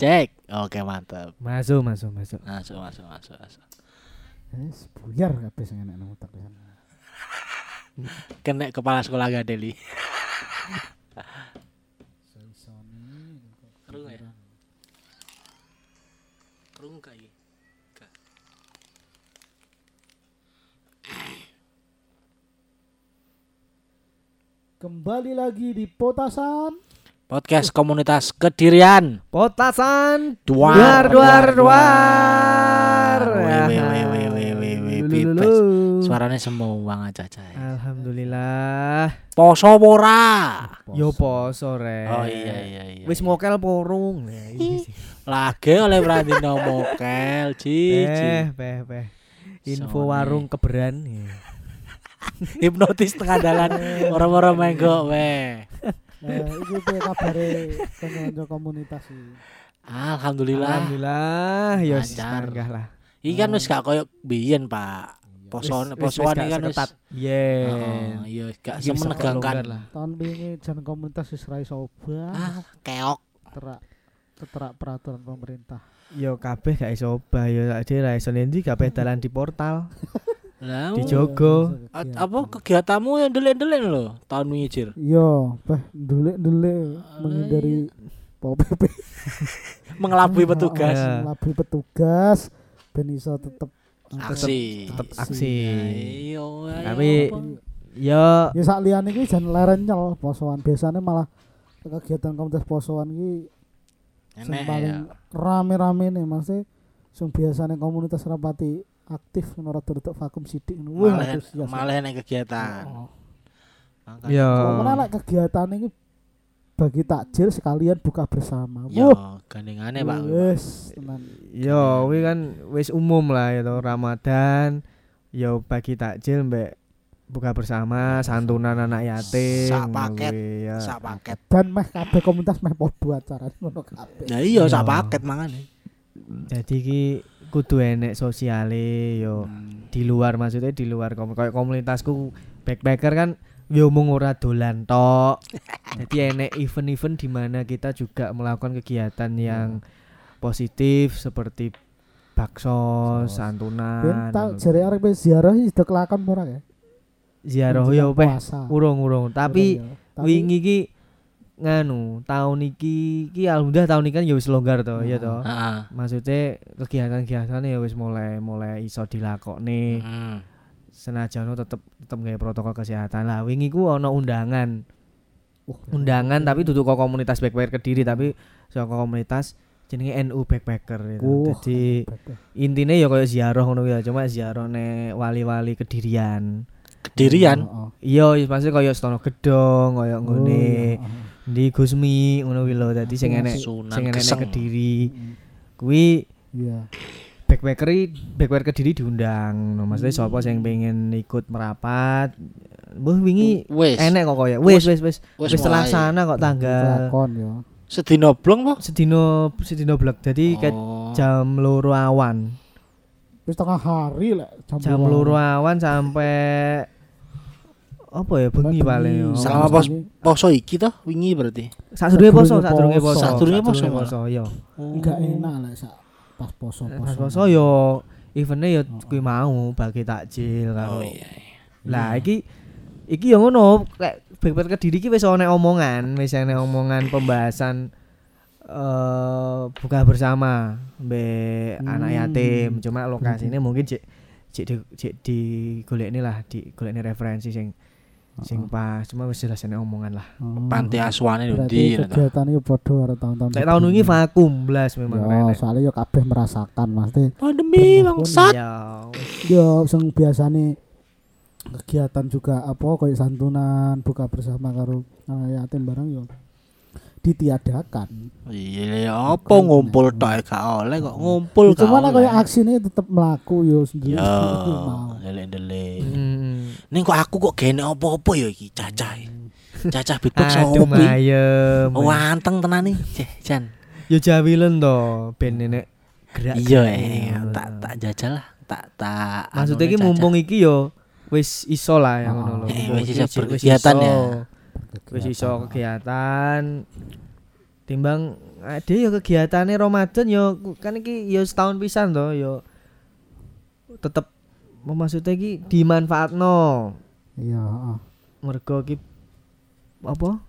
Cek. Oke, mantap. Masuk, masuk, masuk. Masuk, masuk, masuk, masuk. Wis buyar kabeh sing enek nang utak pisan. Kena kepala sekolah Gadeli. Saisone Kerung ya? Kerung gak? Gak. Kembali lagi di Potasan. Podcast komunitas Kedirian. Potasan Duar, duar duar duar. Weh, weh, weh, weh, weh, weh, weh, Lulu, bebas. lulu. Suaranya semua banget caca. Alhamdulillah. Poso ora. Yo poso re. Oh iya iya iya. Wis mokel porung. Ya, ini sih. lagi oleh Brandino Mokel, cici. Eh, peh, peh. Info warung keberan. Ya. Hipnotis tengah dalan orang-orang menggo weh. Eh iki piye kabare kanca komunitas iki? Alhamdulillah. Alhamdulillah. Lancar. sanggah lah. Iki kan wis gak koyo biyen, Pak. Wis- wis- posoan iki kan. Oh, Yen. iya gak semenegangkan. Tahun wingi jan komunitas wis ra iso obah. Ah, keok. Terak terak peraturan pemerintah. Yo kabeh gak iso obah yo ade ra iso nendi kabeh dalan di portal. Lah, Di Jogo. a- apa kegiatanmu yang delik-delik lho tahun wingi Jir? Yo, peh ndelik-ndelik menghindari Pol PP. Mengelabui petugas. Ya. Labui petugas ben iso tetep Aksi. Tetep Aksi. ayo, Tapi-? Yo Ya sak liyane iki jan leren nyel posoan. Biasanya malah kegiatan komunitas posoan iki sing paling ya. rame-rame nih maksudnya sing biasanya komunitas rapati aktif ora tutup vakum sidik ngono. Wah, Malah antusias. malah kegiatan. Oh. Yo Pokoknya nek kegiatan ini bagi takjil sekalian buka bersama. Yo, Wah, gandengane Pak. wes tenan. yo wi kan wis umum lah ya Ramadan yo bagi takjil mbek buka bersama santunan anak yatim Sak paket. kuwi, ya. Sak paket. Dan meh kabeh komunitas meh podo acara ngono kabeh. Ya iya sak Yo. paket mangane. Jadi ki kudu enek sosiale yo Hmm. di luar maksudnya di luar kom kayak komunitasku backpacker kan yo mung ora dolan tok. Jadi enek event-event di mana kita juga melakukan kegiatan yang positif seperti bakso, Sos. Ben santunan. tak jare arep ziarah iki sudah kelakon ora ya? Ziarah yo peh urung-urung. Tapi Urung. Tapi- wingi ki nganu tahun iki ki alhamdulillah tahun iki kan ya wis longgar to ya to. Heeh. Maksudnya kegiatan-kegiatan ya wis mulai mulai iso dilakokne. Hmm. senajan tetep tetep gawe protokol kesehatan lah wingi ku ono undangan Wah, undangan tapi duduk kok komunitas backpacker kediri tapi saka komunitas jenenge NU backpacker gitu. Wah, Jadi intine ya koyo ziarah ngono ya cuma ziarah ne wali-wali kedirian Kedirian. Oh, oh. iya iya maksudnya koyo Stono Gedong koyo Oh, nggone iya, oh. Di Gusmi ngono kuwi lho dadi sing enek sing enek kediri. Mm, kuwi Iya. backpacker backpacker kediri diundang. No, maksudnya Hmm. sapa sing pengen ikut merapat? Mbah wingi enek kok koyo. Wis wis wis Wis terlaksana kok tanggal ya. Sedino blong po? sedino sedino blek jadi ket Oh. jam loro awan. Wis tengah hari lek jam loro awan. sampai apa ya bengi paling. Selama pos poso iki toh wingi berarti. sadurunge poso Sadurunge sadurunge poso. poso Sadurunge poso poso yo enggak enak lek sak pas poso-poso. pas poso yo eventnya yo kuwi mau bagi takjil Oh karo iya. Lah iki iki yo ngono kayak backpacker kediri iki wis ana omongan, wis ana omongan pembahasan eh buka bersama mbek Hmm. anak yatim. Cuma lokasinya mungkin cek cek di cek di golekne lah, di golekne referensi sing sing pas. Cuma wis jelas ana omongan lah. Oh. Panti asuhane Berarti ndi. kegiatan itu padha karo tahun-tahun. Lek tahun ini vakum blas memang Ya, soalnya yo kabeh merasakan Mas. Pandemi bangsat. Ya, Yo sing biasane kegiatan juga apa kayak santunan buka bersama karo anak yatim barang yo ditiadakan. Iya, ya apa ngumpul tok gak oleh kok ngumpul gak Cuma nek oleh. kayak aksine tetep mlaku yo sendiri. Ya, mau. delek-delek. Hmm. Ning kok aku kok gene apa-apa ya iki cacah. Cacah beatbox Aduh ngopi. mayem. Oh, anteng tenan nih, Ceh, Jan. Yo jawilen to ben nenek gerak. Iya, eh, tak tak jajal lah. Tak tak. Maksudnya anu iki nih, mumpung iki yo wis iso lah ya ngono lho. Oh. Eh, wis iki iso berkegiatan iso. ya. Wis iso kegiatan. timbang ade ya kegiatannya Ramadan ya kan iki ya setahun pisan to ya tetep maksudnya iki dimanfaatno Iya, heeh. mergo ki apa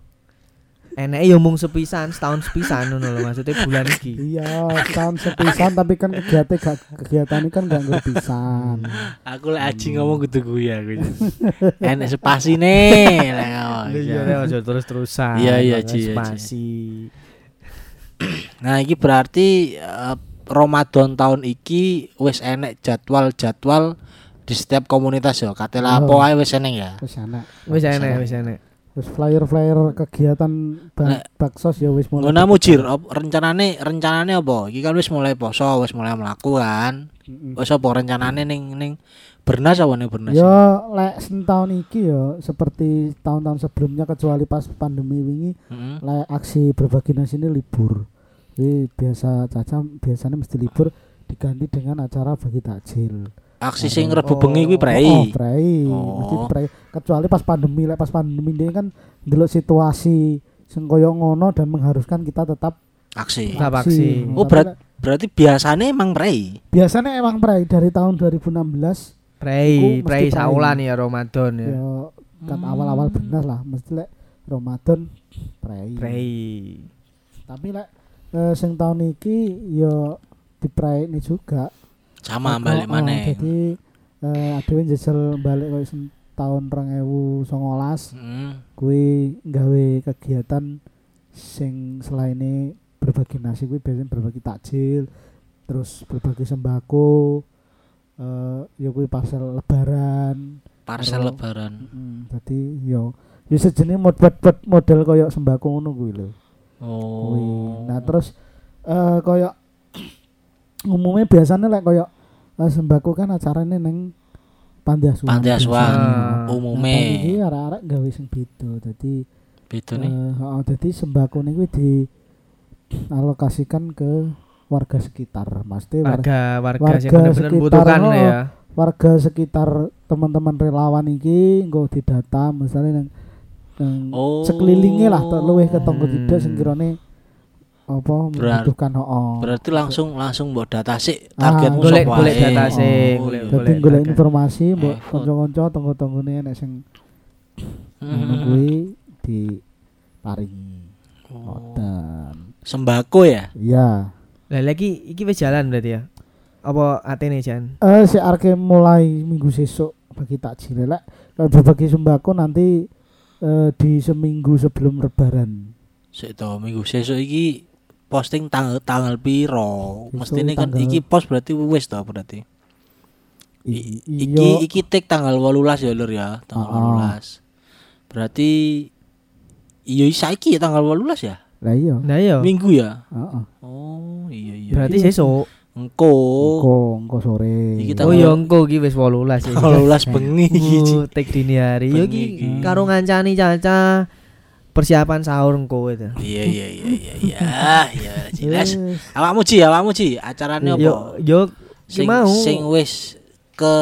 enek ya mung sepisan setahun sepisan ngono lho maksudnya bulan iki Iya, tahun sepisan tapi kan kegiatan gak kegiatan ini kan gak ngerti pisan. Aku lek aji ngomong kudu gue ya aku. Enek lek ngomong. iya aja terus-terusan Iya, iya, Ji, iya, spasi Nah, iki berarti eh, Ramadan tahun iki wis enek jadwal-jadwal di setiap komunitas ya. Katela apa Oh. wae wis enek ya. Wis enak. wis enek wis enek Wis flyer-flyer kegiatan ba Nek- baksos ya wis mulai. Ngono mujir, rencanane rencanane apa? Iki kan wis mulai poso, wis mulai mlaku kan. Wis apa rencanane ning ning Bernas apa ning Bernas? Ya lek tahun iki ya seperti tahun-tahun sebelumnya kecuali pas pandemi wingi Heeh. lek aksi berbagi nasi ini libur. Jadi biasa caca biasanya mesti libur diganti dengan acara bagi takjil. Aksi sing Oh. Rebu bengi kuwi Oh, prei. prei. Oh. Mesti prei. Kecuali pas pandemi, lek pas pandemi ini kan ndelok situasi sing koyo ngono dan mengharuskan kita tetap Aksi. Tetap aksi. Oh, Tapi berat- Berarti biasanya emang prei. biasanya emang prei dari tahun 2016 prei Iku mesti prei prei. saulan ya Ramadan ya ya kan Hmm. awal-awal bener lah mesti lek Ramadan prei. prei Tapi lek eh, sing tahun iki ya ini juga. Sama Mergo, balik oh, mana? Jadi eh adewe njajal balik koyo tahun 2019 Heeh. kuwi gawe kegiatan sing selain berbagi nasi kuwi biasanya berbagi takjil terus berbagi sembako eh ya kuwi parcel lebaran Parsel Karo- lebaran. mm, jadi yo ya sejenis mod buat model koyo sembako ngono kuwi lho Oh. nah terus eh koyo umumnya biasanya lek koyo eh, sembako kan acaranya neng panti asuhan Panti asuhan. Ah. Nah, umume. tahun iki arek-arek gawe sing beda dadi Beda nih. Heeh, dadi sembako niku di alokasikan ke warga sekitar. Maksudnya warga, warga warga sekitar, membutuhkan oh, ya warga sekitar teman-teman relawan iki engko didata misalnya nang nang Oh. sekelilingnya lah tak luwih ke tonggo Hmm. tidak sing apa membutuhkan heeh. Berarti langsung langsung mbok data sik Ah, targetmu golek sapa golek wae. data sih Oh, golek iya. Golek golek informasi mbok kanca-kanca tonggo-tanggone nek sing ngono Hmm. kuwi diparingi. Oh. Ngoten. Sembako ya? Iya. lah lagi iki wis jalan berarti ya apa atene Jan Eh si Arke mulai minggu sesuk bagi takjil lek berbagi sembako nanti eh, di seminggu sebelum lebaran. Sik to minggu sesuk iki posting tanggal tanggal piro? Mestine kan tanggal- iki post berarti wis to berarti. I- I- iya, iki iki tik tanggal 18 ya Lur ya, tanggal Ah, ah. 18. Berarti iya saiki ya tanggal 18 ya? lah iya. nah iya Minggu ya? Heeh. Oh, iya iya. berarti Iya. sesuk engko Engko engko sore. Iki oh iya engko iki wis 18 ya 18 bengi iki. Ci. Tek dini hari yo iki karo ngancani caca persiapan sahur engko itu Iya iya iya iya iya. Ya jelas. Awakmu Ji, awakmu Ji, acarane apa? yo yo Sing mau sing wis ke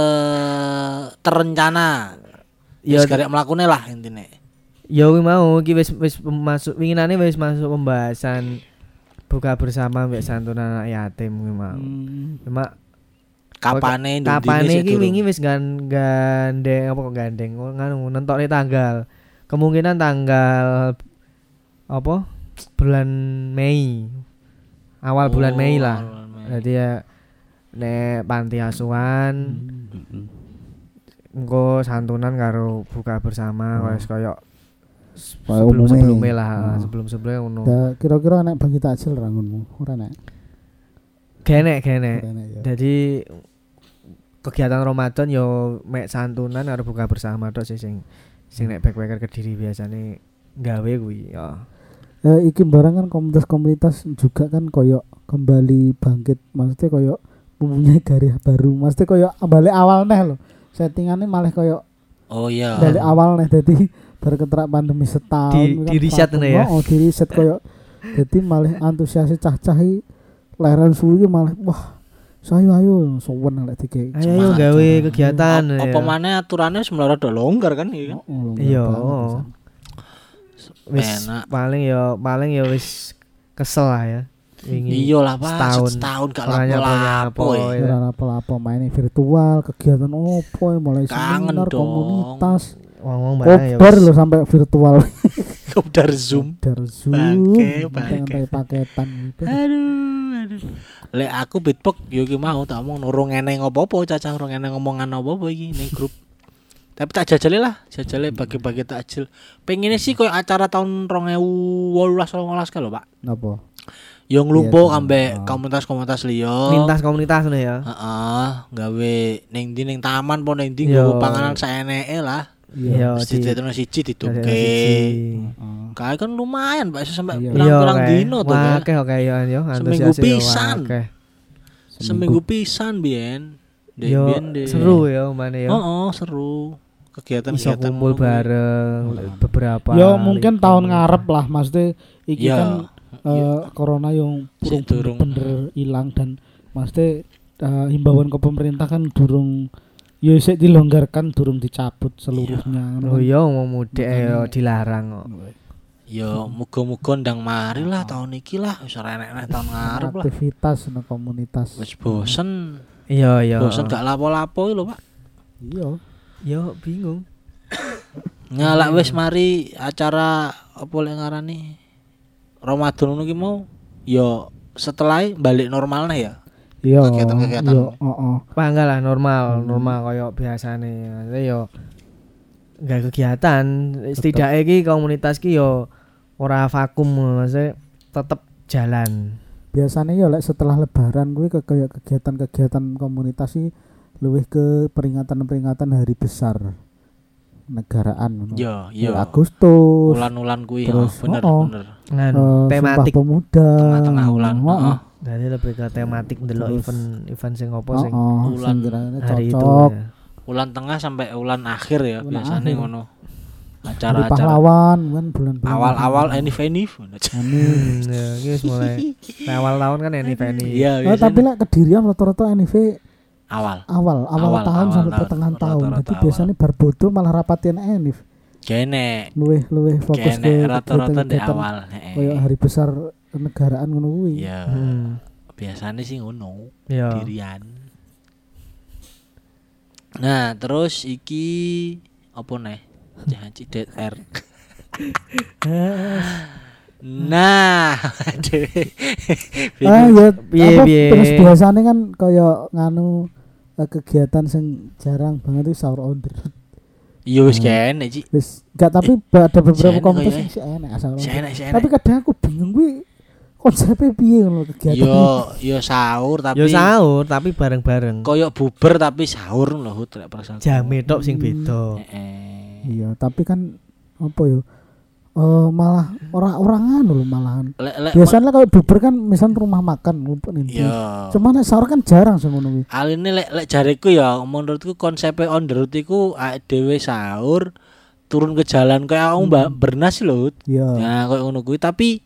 terencana. yo Wis karek mlakune lah intine. yo kuwi mau iki wis wis masuk winginane wis masuk pembahasan buka bersama mbek santunan anak yatim kuwi mau Hmm. cuma Kapane kapane iki wingi wis gan gandeng apa kok gandeng? Oh, nganu nentokne tanggal. Kemungkinan tanggal apa? Bulan Mei. Awal bulan Mei lah. jadi ya nek panti asuhan Hmm. engko santunan karo buka bersama Hmm. Kaya sebelum sebelumnya lah Hmm. sebelum sebelumnya ngono kira-kira nek bagi takjil rangunmu ora nek. genek genek. Ora nek ya. jadi kegiatan Ramadan yo mek santunan karo buka bersama tok sih sing sing nek backpacker kediri biasane gawe kuwi ya. Eh, iki barang kan komunitas-komunitas juga kan koyo kembali bangkit. Maksudnya koyo mempunyai garis baru. Maksudnya koyo balik awal neh loh settingannya malah koyo Oh iya. dari awal nih jadi berketerak pandemi setahun Di- kan di vakum. nih ya? oh di reset koyo jadi malah antusiasi cah-cah i leran suwi malah wah saya ayo sowan lek dike ayo gawe kegiatan Apa ya. maneh aturane wis mulai rada longgar kan iki kan. Oh, Iya. pisan. wis paling ya paling ya wis kesel lah ya. Wingi. Iya lah Pak, setahun. setahun gak lapo-lapo. ya. Ora apa-apa main virtual, kegiatan opo mulai Kangen seminar, dong. komunitas, Ngomong barang ya. kopdar lo sampai virtual. Kopdar Zoom. Kopdar Zoom, Bangke, ngantai paketan gitu. Aduh, aduh. Lek aku beatbox yo ki mau tak omong urung eneng apa-apa, cacah urung eneng ngomongan apa-apa iki ning grup. Tapi tak jajali lah, jajali bagi-bagi takjil. Pengennya sih koyo acara tahun 2018 19 kan lho, Pak. Napa? Yang lumpuh Iya, ambek oh. komunitas-komunitas liya. Lintas komunitas nih ya. Heeh, gawe ning ndi ning taman po ning ndi Yo. nggo panganan saeneke lah. Iya. Ditono siji dituke. siji. Heeh. Kae kan lumayan, Pak, iso sampai Iya. Iya, pirang-pirang kayak- dino tuh. Wah, Pak. akeh oke yo yo. Seminggu pisan. Seminggu pisan biyen. Yo seru ya mana ya. Oh, oh, seru. Iso Kegiatan-kegiatan kumpul bareng beberapa. Yo mungkin tahun ngarep lah maksudnya iki Iya. kan eh, corona yang durung. bener hilang dan maksudnya eh, himbauan ke pemerintah kan durung yo sik dilonggarkan durung dicabut seluruhnya Oh iya mau mudik yo Makanya- dilarang kok. Yo muga-muga ndang mari lah tahun iki lah wis ora enek tahun ngarep lah. aktivitas no komunitas Wis bosen. Iya iya. Bosen gak lapo-lapo iki lho, Pak. iya Yo bingung. Nyalak wis mari acara apa lek ngarani Ramadan ngono ki mau yo setelah balik normalnya ya. Iya Kegiatan-kegiatan. iya heeh Panggal lah normal, Hmm. normal koyo biasane. Maksudnya yo nggak kegiatan. Setidaknya iki komunitas ki yo ora vakum maksudnya tetep jalan. biasanya ya lek setelah lebaran gue ke kayak kegiatan-kegiatan komunitas sih lebih ke peringatan-peringatan hari besar negaraan ngono. Yo yo. Agustus Ulan-ulan kuwi Terus, oh, bener oh, oh. bener. Ngan eh, tematik. Sumpah Pemuda Tengah-tengah ulan. Heeh. Heeh. Jadi lebih ke tematik ndelok Terus, event event sing opo sing Heeh, Ulan sing kiranya hari itu. cocok ya. Ulan tengah sampai ulan akhir ya Ulan biasanya akhir. ngono. Acara-acara pahlawan kan bulan-bulan awal-awal enif enif. Ini. Ya, mulai Nah, awal tahun kan ini Feni. Iya, Oh, tapi lah kedirian rata-rata NIV awal. awal awal, Awal, tahun awal sampai pertengahan tahun. Jadi biasanya bar bodo malah rapatin NIV. Kene Luwih luwih fokus ke kene rata-rata di awal. kayak hari besar kenegaraan ngono kuwi. Iya. Hmm. Biasanya sih ngono. Iya. Dirian. Nah, terus iki apa nih? Jangan cidet R. Nah. Ah ya Piye, apa piye. terus biasanya kan kaya nganu eh, kegiatan sing jarang banget itu sahur on the road. Iya wis kene, Ci. Wis enggak tapi ada beberapa komunitas yang sih enak the Si enak, si Tapi kadang aku bingung kuwi konsepnya piye ngono kegiatan. Yo, yo sahur tapi Yo sahur tapi bareng-bareng. koyo buber tapi sahur lho, Hut lek perasaan. Jame tok sing beda. Heeh. Iya, tapi kan apa yo? Eh malah orang-orang anu lho malahan. Lek lek Biasanya kalau buber kan misal rumah makan ngumpul nih. yo. Cuman nek sahur kan jarang sih ngono kuwi. Aline lek lek jariku ya menurutku konsepnya on the road iku awake dhewe sahur turun ke jalan kayak aku mbak bernas lho. Hut. Iya. Nah, kayak ngono kuwi tapi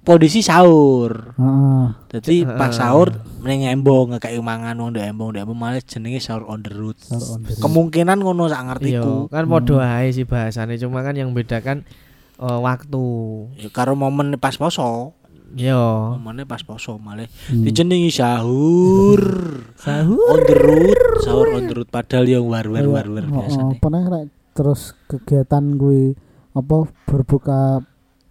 kondisi sahur. Heeh. Jadi pas sahur meneng embong kayak mangan wong ndek embong ndek embong malah jenenge sahur on the road. Kemungkinan ngono sak Iya, ngertiku. kan padha ae sih bahasane cuma kan yang bedakan eh, waktu. Ya karo momen pas poso. Yo. Momennya pas poso malah Hmm. dijenengi sahur. Sahur. on the road, sahur on the road padahal yang war war war war Kayak, biasa oh, nih, Rek? terus kegiatan gue apa berbuka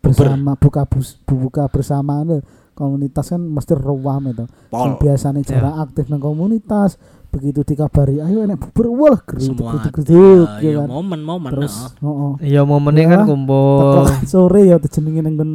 bersama buka bus, buka bersama komunitas kan mesti ruam itu. Pol. Yang biasanya jarang aktif nang komunitas, begitu dikabari ayo enak bubur wah geruduk Semua geruduk geruduk ya ya kan. momen-momen Terus nah. heeh. Iya momennya kan Ya, kumpul. Sore ya dijenengi nang nggon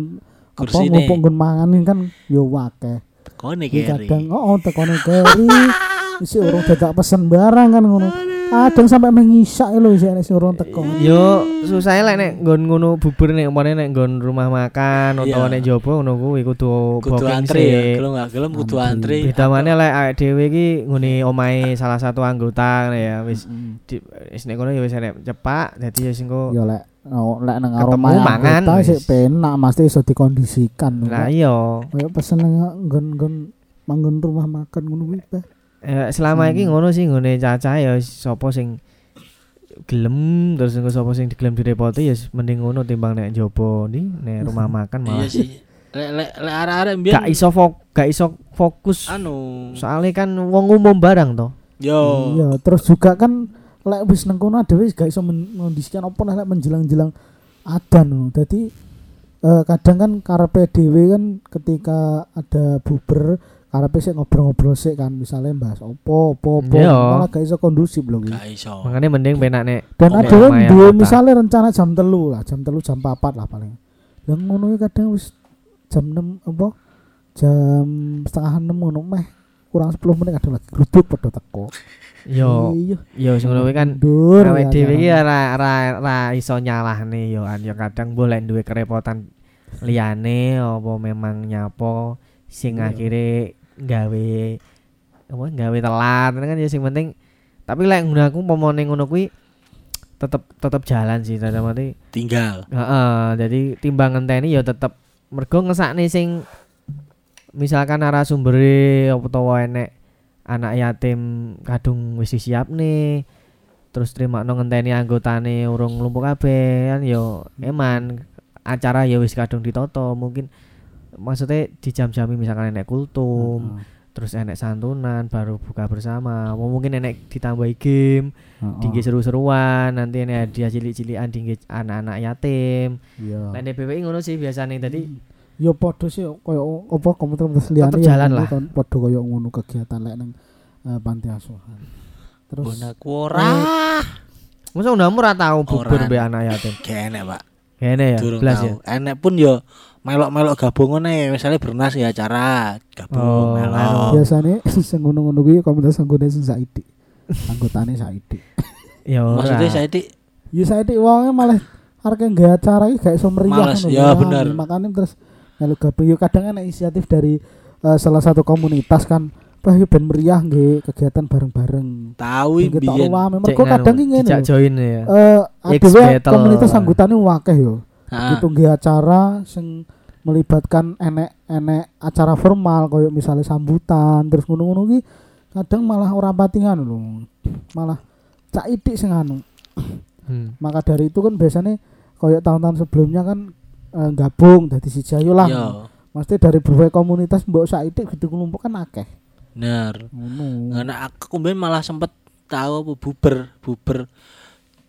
apa ngumpul nggon mangan kan yo wakeh. Kone Iki keri. kadang oh tekone keri isi urung dadak pesen barang kan ngono. Kadang sampai mengisak lho isi nek urung teko. Yo susah lek nek nggon ngono bubur nek umpamane nek nggon rumah makan utawa Iya. nek jopo ngono kuwi kudu Kudu antri ya, sih. gelem gak gelem kudu Antri. antri. Beda maneh lek awake dhewe iki ngene omahe salah satu anggota ya wis wis nek kono ya wis enek cepak dadi ya sing kok Yo lek oh, lek nang aroma mangan, sih wis. penak mesti iso dikondisikan. Lah iya Kayak pesen nggon-nggon manggon rumah makan ngono kuwi. Eh, selama iki Hmm. ngono sih ngene cacah ya sapa sing gelem terus engko sapa sing digelem direpoti ya mending ngono timbang nek jopo nih nek rumah makan Iya malah sih. Lek lek lek arek-arek mbiyen Gak iso fok, gak iso fokus. anu. Soalnya kan wong umum barang toh. Yo. Iya, terus juga kan lek wis nang kono dhewe gak iso men- mengondisikan apa lek menjelang-jelang adan ngono. Dadi eh, kadang kan karepe dhewe kan ketika ada buber karepe sik ngobrol-ngobrol sik kan misalnya bahas opo opo opo Iya. malah gak iso kondusif lho. Gak iso. Makanya mending penak nek Dan Oke, ada yang lumayan patah. misalnya rencana jam telu lah, jam telu jam papat lah paling. Yang ngono iki kadang wis jam 6 apa? Jam setengah 6 ngono meh kurang 10 menit kadang lagi geruduk padha teko. yo Iya. yo sing ngono kuwi kan Dur. awake ya, dhewe iki acaranya. ora ora ora iso nyalahne yo an yo kadang boleh duwe kerepotan liyane apa memang nyapo sing Iya. akhire gawe apa gawe telat kan ya sing penting. Tapi lek ngono aku pomone ngono kuwi tetep tetep jalan sih dalam arti Tinggal. Heeh, jadi timbang ngenteni ya tetep. Mergo ngesakne sing misalkan narasumbere apa utawa enek anak yatim kadung wis siap nih terus terima no ngenteni anggotane urung nglumpuk kabeh kan yo eman. Acara ya wis kadung ditoto mungkin maksudnya di jam-jam misalkan enek kultum Heeh. terus enek santunan baru buka bersama mungkin enek ditambahi game Heeh. tinggi seru-seruan nanti ini hadiah cilik-cilikan tinggi anak-anak yatim Iya. Lain DPWI ngono sih biasanya tadi Ya padha sih koyo apa komunitas liyane Tetep ya jalan lah. kan, Padha koyo ngono kegiatan lek nang eh, panti asuhan. Terus Bonaku ora. masa undangmu ora tau bubur be anak yatim Kene, Pak. kene ya Durung belas ya. Enek pun yo melok-melok gabungan ae, misalnya bernas ya acara gabung Oh, melok. biasanya sing ngono-ngono kuwi komunitas anggone sing saiki. Anggotane saiki. ya Maksudnya saya di Ya saiki wonge malah arek nggawe acara iki gak iso meriah Males, ya Wah, bener. Makanya terus melu gabung yo kadang ana inisiatif dari eh, salah satu komunitas kan Wah, yo ben meriah nggih kegiatan bareng-bareng. tahu ketok biyen. Cek Mergo kadang iki ngene. dijak lho. join ya Eh, battle. komunitas anggotane wakeh yo. Ah, Itu nggih acara sing melibatkan enek-enek acara formal koyo misalnya sambutan terus ngono-ngono ki kadang malah ora patingan lho. Malah cak idik sing anu. Hmm. Maka dari itu kan biasanya koyo tahun-tahun sebelumnya kan eh, gabung dari si Jayo lah. Yo, Maksudnya dari berbagai komunitas mbok saiki gitu kelompok kan akeh. bener. Ngono. Nah, aku kemarin malah sempet tahu apa buber, buber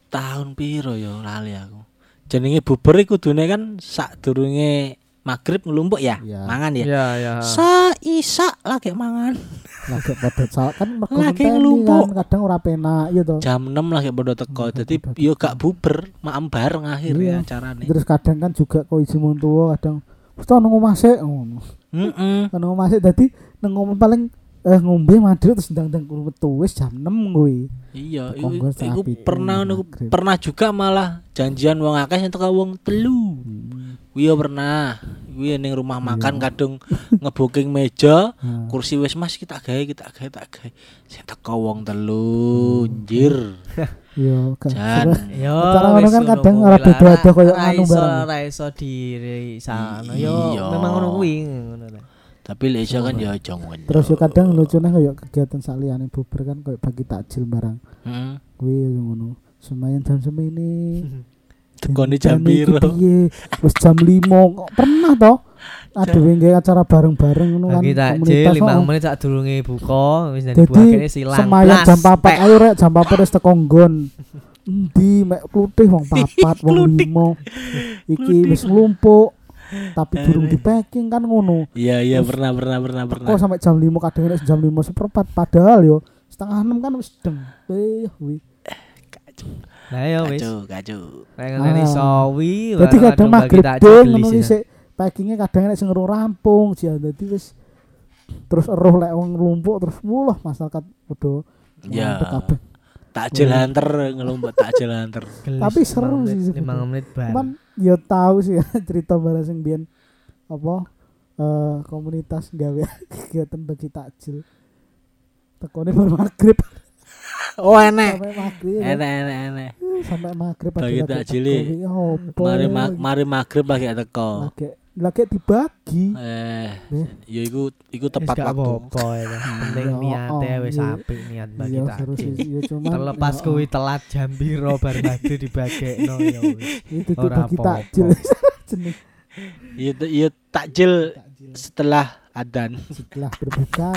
tahun piro yo lali aku. Jenenge buber iku kudune kan sak durunge maghrib ngelumpuk ya, Iya. mangan ya. ya ya Sa isa lagi mangan. Lagi pada saat kan Lagi ngenteni ngelumpuk. kan kadang ora penak ya toh. Jam 6 lagi pada teko. Dadi yo gak buber, maem bareng akhirnya Iya. acarane. Terus kadang kan juga kok isi tua kadang wis nang omah sik ngono. Heeh. Nang omah sik dadi nang paling eh ngombe mandi terus ndang-ndang metu wis jam 6 kuwi. Iya, iku, pernah niku pernah juga malah janjian wong akeh sing teko wong telu. Hmm. Kuwi yo pernah. Kuwi ning rumah makan Iya. kadung ngebooking meja, kursi wis Mas kita gawe kita gawe tak gawe. Sing teko wong telu, njir. Yo sebenarnya- Yo, ngono wis kan kadang ora beda-beda koyo Ora anu iso- barang. ora iso diri sana Iya. yo memang ngono kuwi ngono. Tapi lek iso kan yo aja ngono. Terus yo kadang lucune koyo kegiatan saliyane buber kan koyo bagi takjil barang. Heeh. Kuwi ngono. Semayan jam semini. Tekone jam piro? piye? Wis jam 5 kok pernah toh? Ada nggawe acara bareng-bareng ngono kan komunitas. lima oh. menit sak durunge buka wis jadi Jadi buah silang. semayan jam 4 pek. ayo rek jam 4 wis teko nggon. Endi mek klutih wong papat wong limo. Iki wis nglumpuk. Tapi Eh. durung di packing kan ngono. Iya iya Terus pernah pernah pernah pernah. Kok sampai jam 5 kadang nek jam 5 seperempat padahal yo setengah 6 kan wis deng. Eh kuwi. Lah ya wis. Kacau, kacau. Nek ngene Ah. sawi. Dadi baru kadang gelis ngono sik packingnya kadang nek sing urung rampung sih dadi wis terus eruh lek wong nglumpuk terus mulah masyarakat padha Ya. Takjil Hmm. hunter ngelumpet takjil hunter. Gelis, Tapi seru lima sih menit- sebetulnya. lima menit bar. Ya tahu sih cerita barang sing biyen apa eh, komunitas gawe kegiatan bagi takjil. Tekone baru maghrib Oh enek. sampai maghrib. ya. Enek enek enek. Sampai maghrib Bagi takjil ya Mari ya, ma- mari maghrib lagi teko. lagi lagi dibagi. Eh, Eh. ya iku iku tepat waktu. apa-apa ya. Penting Ya, niate oh, wis iya. apik niat bagi Iya takjil. ya cuman Terlepas ya, kuwi telat jam piro bar maghrib dibagekno ya wis. itu tuh Ora bagi apa-apa. takjil jeneng Iya iya takjil setelah adan. setelah berbuka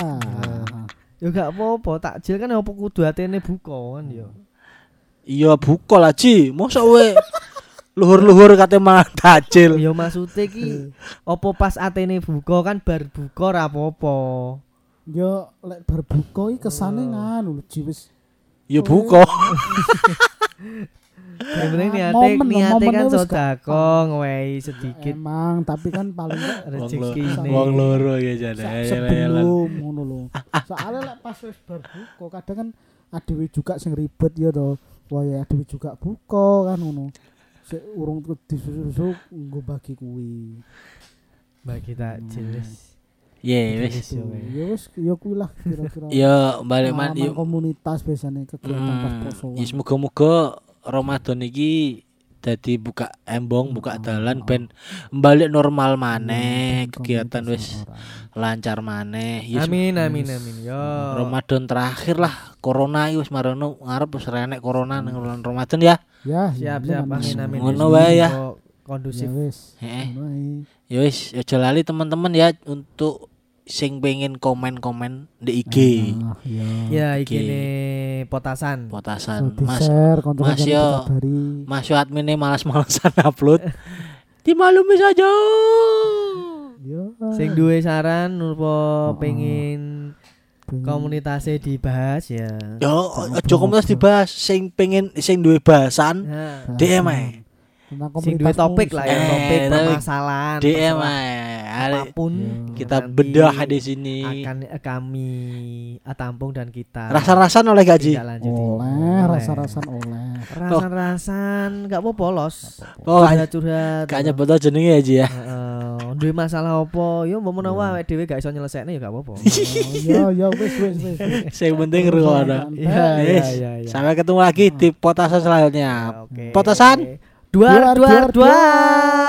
Ya gak apa-apa, takjil kan apa kudu atene buka kan ya. Iya buka lah Ji. Mosok we luhur-luhur kate mangan takjil. Ya maksude ki apa pas atene buka kan bar buka ora apa-apa. yo lek berbuka iki kesane nganu lho, Ji, wis Ya buka. Ah, niate niate kan sedekah ngewehi sedikit emang tapi kan paling rezeki ini. Wong loro ya jane. Sa- sebelum ngono lho. Soalnya lek pas wis berbuka kadang kan adewe juga sing ribet ya to. Wah ya adewe juga buka kan ngono. Sik urung tuh disusu nggo bagi kuwi. Bagi takjil Hmm. wis. Wis. Wis, ya, wis. Ya ya kuwi lah kira-kira. Ya balik man komunitas biasanya kegiatan pas Hmm. poso. Ya semoga-moga Ramadan iki dadi buka embong, buka dalan ben balik normal maneh, kegiatan wis lancar maneh. Amin amin amin. Yo. Ramadan terakhir lah corona iki wis marono ngarep wis renek corona ning bulan Ramadan ya. Ya, Siap ya, siap amin amin. Ngono wae ya. kok Ya Kondusif. wis. Heeh. Ya wis, aja lali teman-teman ya untuk sing pengen komen-komen di IG. Ah, ya. Ya Oke. iki ne potasan. Potasan Mas share Mas, yo. Mas yo adminnya malas-malasan upload. Dimaklumi saja. Ya. Sing duwe saran apa Oh. pengen- komunitasnya dibahas ya. Yo, aja komunitas dibahas sing pengen sing duwe bahasan Nah, DM ae. tentang sing duwe topik lah ya, Eh, topik tapi permasalahan. DM ae. Apa pun Ya. Kita bedah di sini. akan eh, kami eh, tampung dan kita Rasa-rasan oleh gaji. oleh rasa-rasan oleh rasan-rasan nggak apa polos Oh, curhat-curhat kayaknya betul jenenge ya Ji ya. Heeh, duwe masalah apa? Yo mau menawa awake dhewe gak iso nyelesekne ya gak apa-apa. Ya ya wis wis wis. Sing penting ngrungokno. iya iya Yes. iya iya Sampai ketemu lagi di potasan selanjutnya. Potasan. duar duar duar